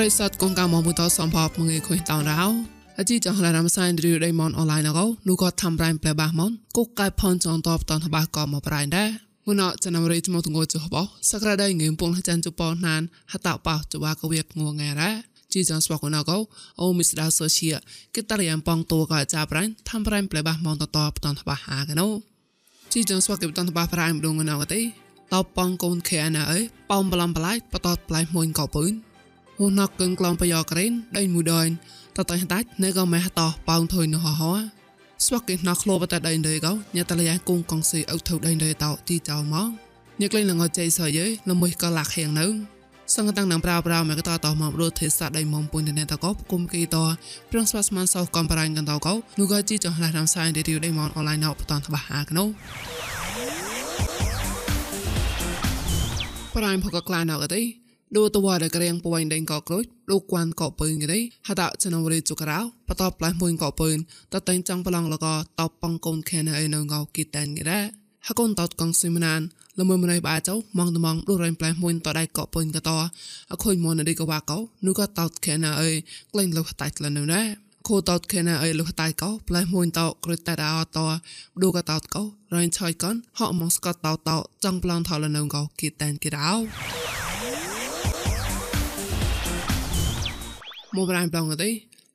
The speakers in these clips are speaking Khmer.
ប្រិស័តកងកាមមកតសំភពមងឯខុញតោរោអជីចងឡារំសាយឌីរដៃមនអនឡាញអកោនូក៏ធ្វើប្រៃផ្លែបាសមនគុកកៃផនចងតបតនតបាក៏មកប្រៃដែរមុនអចណាមរីចមកទងចុះបោសក្រាដៃងៀមពងចាន់ជប៉ុនណានហតបោចវាកវាកងងរ៉ាជីចងស្វកណកោអូមីស្ដាសូសៀគិតរយ៉ាងបងតួក៏ចាប្រៃធ្វើប្រៃផ្លែបាសមនតតបតនតបាហាកណូជីចងស្វកបតនតបាប្រៃមដងណៅទេតបបងកូនខេណាអើប៉ំបឡំប្លាយបតតប្លាយមួយកោពឿន ហូណកកឹងក្លងបយ៉ក្រេនដៃមួយដនតតៃដាច់នៅក៏ម៉ែតោប៉ោងថុយនៅហោហោស្វកគេណក្លោបតដៃដេកោញ៉ាតលយ៉ាគងកងស៊ីអុថៅដៃដេតោទីចៅមកញឹកលេងលងចៃសយេលមួយក៏លាក់ហៀងនៅសង្កតាំងនឹងប្រាប្រាមកតតមករត់ទេសាដៃមុំពុនណេតកោគុំគីតប្រងស្វាស្មានសោកំបរាញ់កន្តកោនូក៏ជីចងឡារាំសាយដេទីដៃមកអនឡាញណោបតនតបហាកណូប្រាញ់ផកក្លាណៅកទេ លូតវ៉ាដែលក្រៀងពួយដេងកក្រូចលោកគួនកកពើងនេះហតចណវរេចុករោបតបផ្លែមួយកកពើងតតែងចង់ប្រឡងលកតបបងកូនខេណៃនៅងោគីតាននេះហកូនតតកងស៊ីមណានល្មើមណៃបាចៅម៉ងត្មងដូចរែងផ្លែមួយតដៃកកពើងកតអខុញមនដេកវ៉ាកោនោះក៏តតខេណៃក្លែងលុះតៃលនៅណាខូតតខេណាអីលុះតៃកោផ្លែមួយតោក្រតតាអតឌូកតោតកោរែងឆយកនហកមកស្កតតោតចង់ប្លន់ថលនៅកោគីតានគីរោ មកប្រៃប្លងទេ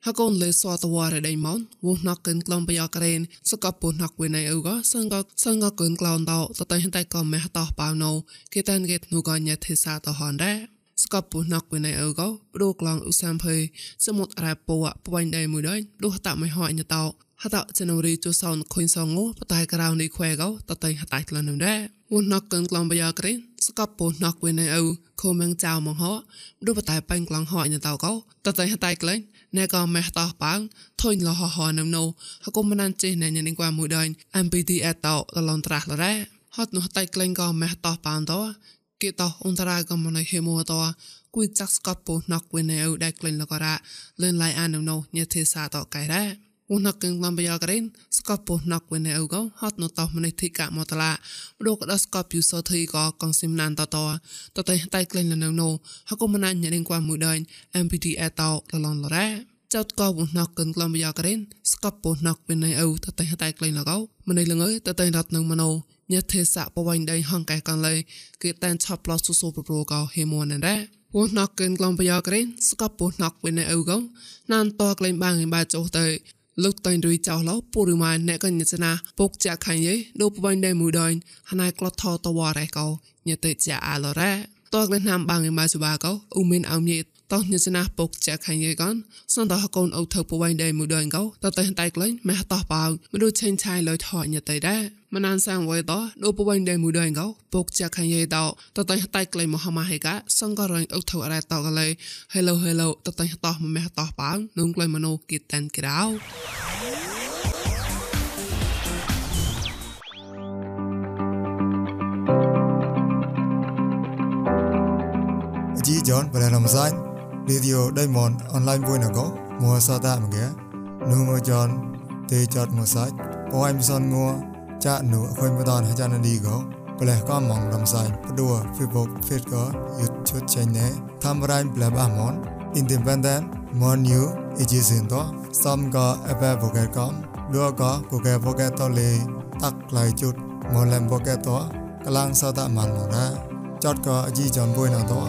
ហកូនលេសតវ៉ារដៃម៉នវណកកិនក្លំបយ៉ាក្រេនសកពុណកវិណៃអ៊ូក៏សង្កសង្កកិនក្លងតោតតៃហតៃក៏មេតោប៉ៅណូគេតានគេនូក៏ញ៉ាទេសាតហនដែរ ស្កបពុណកវិណៃអ៊ូក៏ព្រោក្លងឧសាមភ័យសមុទ្ររ៉ាពវពួយដៃមួយដៃលុះតាមិនហោញតោហតចនរីជូសោនខុញសងោបតៃក្រៅនេះខ្វែក៏តតៃហតៃក្លនឹងដែរវណកកិនក្លំបយ៉ាក្រេនស្កបពុណកវិណៃអ៊ូខូមងចៅមកហោដូបតៃបាញ់ក្លងហោញតោក៏តតៃហតៃក្លែងណែក៏ម៉េះតោប៉ាងធុញលហហនំណូហកុំមិនចេះណែញ៉ាងគួមួយដៃ MPT អតោលនត្រាស់លរ៉ាហត់នោះតៃក្លែងក៏ម៉េះតោប៉ាងតោ គេតោអ៊ុនតារាក៏មិនហេមួតោគួយចាក់ស្កបពូណកវិណែអ៊ូដៃក្លែងលករ៉ាលឿនឡៃអានណូញ៉ាទេសាតោកៃរ៉ាឧណកឹងលំបយ៉ាករេនស្កបពុណកវិនអ៊ូកោហត់នតោមនិធិកមតឡាបដូកដស្កបយូសោធីកកងស៊ីមណានតតតតៃតៃក្លែងលណូហកុំណាញ៉ាងគួមួយដៃ MPT អតោលលនលរ៉ាចោតក៏បុណកកិនក្លំយ៉ាករេនស្កបបុណកវិនៃអូតតៃតៃក្លែងលកោម្នៃលងើតតៃរត់នឹងមណោ ញ៉ាទេសៈបវៃដៃហងកែកនលេគេតែនឆាប់ឡោសុសូប្រប្រកោហេមនណរ៉ាបុណកកិនក្លំយ៉ាករេនស្កបបុណកវិនៃអូកោណានតក្លែងបាងឯបាចោទៅលោកតៃរុយចៅឡោពូរម៉ាអ្នកកញ្ញាចនាពុកចាក់ខាញ់យេដូបបៃដៃមួយដៃហណៃក្លត់ថតវ៉ារ៉េកោញ៉ាទេចាអាឡរ៉ាតក្លែងណាំបាងឯបាសុបាកោអ៊ូមីនអោមញេ តោះញសនាពុកចាក់ខាញ់យេកនសន្តោះកូនអូថើពវៃដេមួយដងកោតតេតៃក្លែងម៉ែតោះប៉ៅមរុឆេងឆៃលយថញតៃដែរមណានសាងវៃតោដូពវៃដេមួយដងកោពុកចាក់ខាញ់យេតោតតេតៃក្លែងមហម៉ាហេកាសង្ករងអូថើអរ៉ាតោកលេ Hello hello តតេតោះម៉ែតោះប៉ៅនុងក្លែងមណូគីតានក្រៅជីយ៉នបរំសាញ់ video đây Diamond online vui nào có. Mua sao ta mà ghé. Nu mua chọn tê chọt mua sách bố em son ngua, cha nu khơi mua tròn hay cha nó đi có bởi lẽ có mong làm sai bắt đùa, facebook facebook có, youtube nhé. tham rai bla ba món. Independent, món new ý chí xin đó xong có apple vô kẹt có. Đua có, của kẹt to lì. Tắt lại chút món làm vô to cái lang sao ta mặn mà ra. Chót có gì chí chọn vui nào đó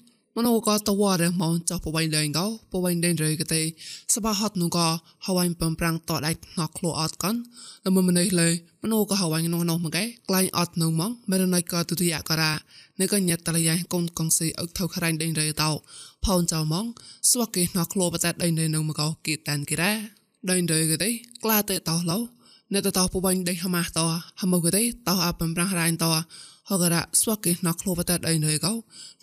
มันโอกาตวาเรมอนจอปวัยเลงกอปวัยเดนเรกเตสบาฮัดนูกอฮาวายเปิมปรางตอดไอ้นอกคลัวอดกันแล้วมันมันเลยมันโอกาฮาวายนองนองมังไกกลายอดนูมังเมรนายกอตุติยะกระในก็ยัดตะลายกงกงซีอึกเท่าครายเดนเรเตาพอนจอมังสวกีนอกคลัวประจัดเดนเรนูมังกอกีตันกีระเดนเรกเตกลาเตเตาเหลาនៅតតោពវ៉ាញ់ដេញហម៉ាស់តហមមកទេតោអាបំប្រាំងរ៉ៃត ហករាស្វកេណក្លោបតដៃណេកោ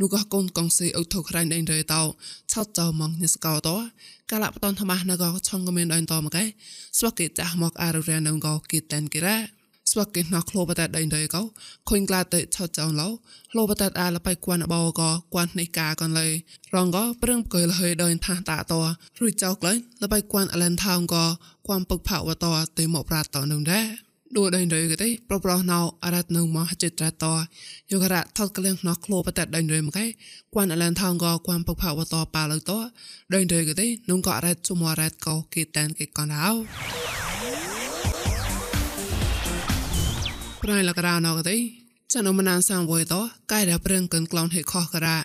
នូកកូនកងសេអុថុក្រៃដៃណេតោឆោតចោម៉ងញស្កោតោកាលបតនធម្មណកឆងកមានដៃតមកែស្វកេចាស់មកអារុរណងកោគិតានគិរ៉ាស្វកគេណោះក្លោបតែដេញទៅកោខុញក្លាទៅឆោចောင်းឡោក្លោបតែអាលបៃគួនបោកគួននៃកាកនលេរងកព្រឹងកុយលហើយដេញថាតាតរួចចោក្លែងលបៃគួនអលែនថោងកគួនពឹកផៅវតទៅមកប្រាតតនឹងដែរ ឌូដេញទៅក៏ទេប្រប្រណៅអរ៉ាត់នឹងមកចិត្តរតយករ៉ាថតក្លៀងណោះក្លោបតែដេញទៅមកឯគួនអលែនថោងកគួនពឹកផៅវតប៉ាលើតដេញទៅក៏ទេនុងក៏អរ៉ាត់ជុំអរ៉ាត់កោគេតានគេកនអោប្រៃលករណៅក៏ទេចានអមណានសាំវយតកែរប្រឹងកិនក្លងហេខោករ៉ា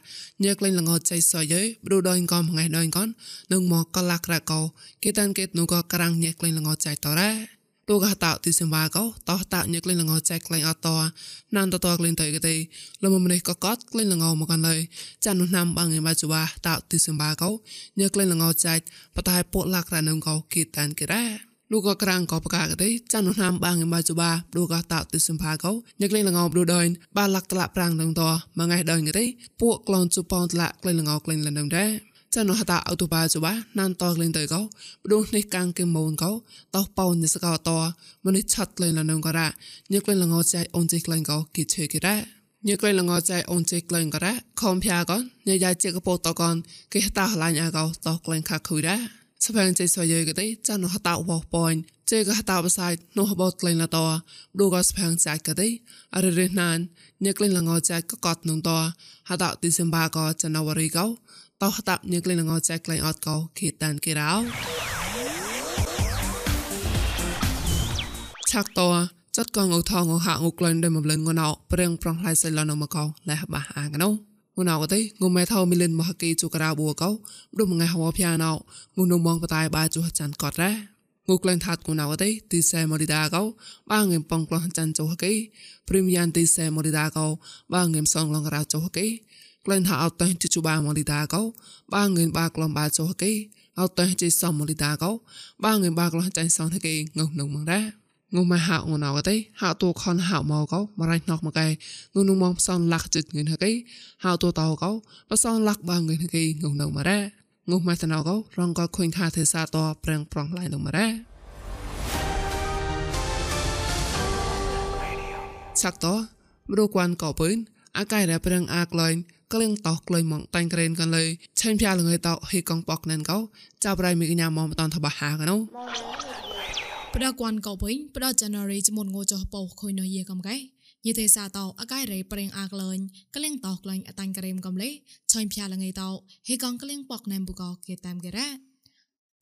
ញើក្លែងលងចៃសយេប្រូដងកំងៃដងកននឹងមកកលាក់រកោគេតានគេនូក៏ក្រាំងញើក្លែងលងចៃតរ៉ា ទូកតោទីសិមវ៉ាកោតោតោញឹកលេងលងចែកក្លែងអតណានតតក្លែងតៃកទេលមមនេះកកតក្លែងលងមកកនលើចានុណាំបងឯបាជវ៉ាតោទីសិមវ៉ាកោញឹកលេងលងចែកបតៃពួកលាក់រណងកោគីតានគិរ៉ាលោកក៏ក្រាំងក៏ប្រកាសទេចានុណាមបាងឯបាជបាលោកក៏តោទិសម្ភាកោញឹកលេងលងោប្រូដិនបាលាក់តឡាប្រាំងនឹងតមួយថ្ងៃដងទេពួកក្លូនជប៉ុនតឡាក្លែងលងោក្លែងលងដែរ ចនហតាអោតបាចបាណានតក្លែងទៅកោបដូននេះកាំងគេមូនកោតោប៉ោនិសកោតមនុស្សឆាត់លែងលនងករ៉ាញឹកលែងលងចៃអូនចៃក្លែងកោគេជឿគេរ៉ាញឹកលែងលងចៃអូនចៃក្លែងករ៉ាខំភៀកនញ៉ាយជាកពោតកនគេហតាឡាញអាកោតក្លែងខាខុយរ៉ាសភាងចៃសវយគេទេចនហតាវោប៉នជេកហតាបសាយនោះបតក្លែងលតបដូកោសភាងចៃគេទេអរិរិណានញឹកលែងលងចៃកកតនងតហតាទីសិមបាកោចនវរីកោ តោះតាប់ញើក្លែងងោចែក្លែងអត់កោគេតានគេរោឆាក់តោចត់កងអ៊ូថងអ៊ូហាក់អ៊ូក្លែងដែលមកលឹងងណោព្រៀងប្រងផ្លៃសៃឡនមកកោលះបះអាកណោងណោទៅងមែថោមីលិនមកគីជូការបួកោដូចមួយហោភាណោងនងមងបតាយបាជូចាន់កត់រ៉ាងូក្លែងថាតគូណៅទេទីសែមរីដាកោបាងឹមប៉ងក្លោះចាន់ចុះគេព្រីមយ៉ាងទីសែមរីដាកោបាងឹមសងឡងរៅចុះគេ កេក្លែងថាអត់តេជជូបាមរីដាកោបាងងឹមបាក្លំបាជូហកេអត់តេជិសមរីដាកោបាងងឹមបាក្លោះចាញ់សងហកេងុំនងម៉ងរ៉ាងុំមកហៅងណៅទេហៅតួខនហៅមកកោមរៃណកមកកែងុំនងមកផ្សងលាក់ចិត្តងឿនហកេហៅតួតោកោផ្សងលាក់បាងងឿនហកេងុំនៅមករ៉ាងុំមកតណៅកោរងកោខុញថាទេសាតប្រឹងប្រងឡៃនៅមករ៉ាសាក់តមរូគួនកោពឿនអាកាយរ៉ាប្រឹងអាក្លែង ក្លៀងតោះក្លុយម៉ងតាញ់ក្រេនកាន់លើឆេនភ្យាលងៃតោហេកងប៉កណែនកោចាប់រៃមីកញ្ញាមកមិនតាន់ថាបាហាកណោផ្ដកួនកោវិញផ្ដ January ជំនងោចោះបោខុយនៅយេកំកែយេទេសាតោអកាយរៃប្រេងអាក្លែងក្លៀងតោះក្លែងអតាញ់ក្រេមកំលេឆេនភ្យាលងៃតោហេកងក្លៀងប៉កណែមបូកោគេតាមគេរ៉ា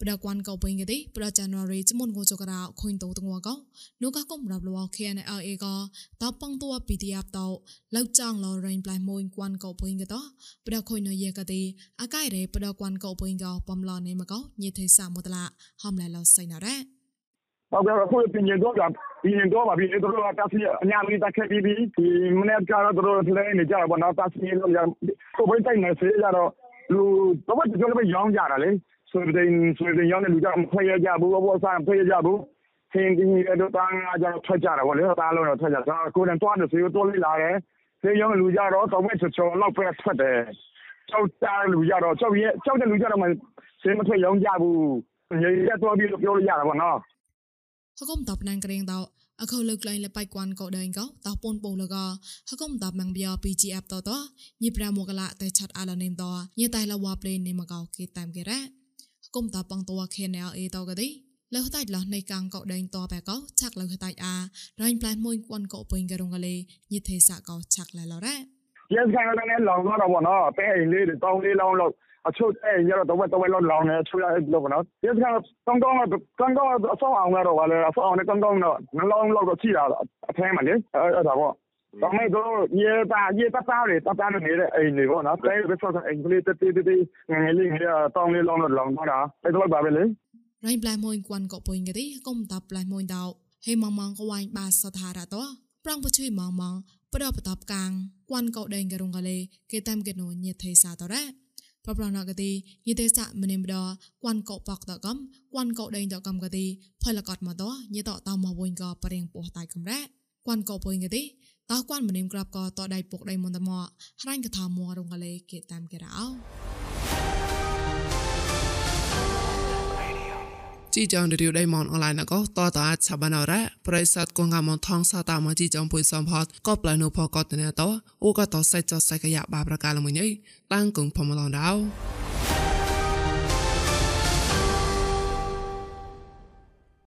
ประกวนก็เป็นกันดิประจันวารีจมุนกูจกราคุยตัวตัวก็นูก็กมรับรู้เขียนเอาเอก็ตบปังตัวปีติอับโตแล้วจ้างรอเรียนปลายมวยกวนก็เป็นกันต่อประคุยนเยกันดิอากาศเรประกวนก็เป็นก็ปมลอนในมาก็ยืดเทสามมดละหอมไหลเราใส่หนาแร่บอกว่าคุยเป็นยังก็แบบពីនឹងក៏ពីទៅរកតាសៀអញ្ញាលីតាខេពីពីម្នាក់ចារទៅរកផ្លែនេះចាបនតាសៀលោកយ៉ាងទៅបីតែនៅស្រីចារលូទៅទៅចូលទៅយ៉ាងចារលេ ဆွေဒင်ဆွေဒင်ရောက်တဲ့လူကြောင့်ခွဲရကြဘူးအပေါ်ဆန်ခွဲရကြဘူးဟင်းဒီအဲ့တော့တန်းအကြောင်းထွက်ကြတာဗောလေတားလုံးတော့ထွက်ကြကျွန်တော်ကိုယ်တိုင်တွားတယ်ဆိုရတော့လေးလာတယ်ဆေးရောင်းလူကြတော့တောင်မဲ့ချောချောလောက်ပဲထွက်တယ်ကြောက်တာလူကြတော့ကြောက်ရဲကြောက်တဲ့လူကြတော့မှဆေးမထွက်ရောင်းကြဘူးရေရက်တော့ပြီးပြောလို့ရတာဗောနော်ဟကုံတပ်နန်ကရင်တော့အခုလုတ်လိုင်းလပိုက်ကွမ်ကောဒိုင်ကောတောက်ပွန်ပုံလကဟကုံတပ်မန်ဘီယာ PGF တော့တော့ညိပရာမောကလာတဲချတ်အလာနေတော့ညတိုင်လဝပလေးနေမကောကေတိုင်ကြရဲ គុំតាបងតัว KNLA តោកទីលើតៃឡោះនៃកាងកោដេងតបែកោឆាក់លើតៃអារែងផ្លែមួយគួនកោពេញករងកលេញិទេសាកោឆាក់លែឡរ៉ាយើងខាងដល់នេះឡងដល់បងណោតែឯងលេតងលេឡងលោកអឈុតឯងយកទៅវិញទៅវិញឡងឡងនេះជួយឲ្យលោកណោយើងខាងកងកងកងកងអសងអងរ៉ាវ៉ាលេអសងនេះកងកងណោឡងលោកទៅជីដល់អថែមអានេះអត់ដល់បង También yo lleva lleva tal de tal de ni de ai ni bueno, cái cái sao anh đi tới tới tới ngày linh đi tông đi long lột lòng đó. Cái tôi bảo về lấy. Rồi lại mồi quan cọ bình cái đi, công tập lại mồi đạo. Hay mong mong có vài ba sa tha ra đó. Prang bố chơi mong mong, bắt đầu tập càng. Quan cọ đen cái rong cái lê, cái tam cái nó nhiệt thế sa đó đấy. ប្រប្រណកទីយេទេសៈមនិមដគួនកោបកតកំគួនកោដេងតកំកទីផលកតមកតយេតតតមកវិញក៏ប្រៀងពោះតៃកំរ៉ាគួនកោពុញកទី តោគួនមនិមក្របក៏តដៃពុកដៃមន្តមកហរាញ់កថាមួរងកលេគេតាមគេរោជីចងរីវដៃមនអនឡាញក៏តតអាចឆាបានអរ៉ាប្រិស័តគងកំថងសាតាមកជីចងពុយសំផតក៏ប្លានុផកតណែតអូក៏តសៃចសៃកយ៉ាបាប្រកាលមួយនេះតាំងគងផមឡងដៅ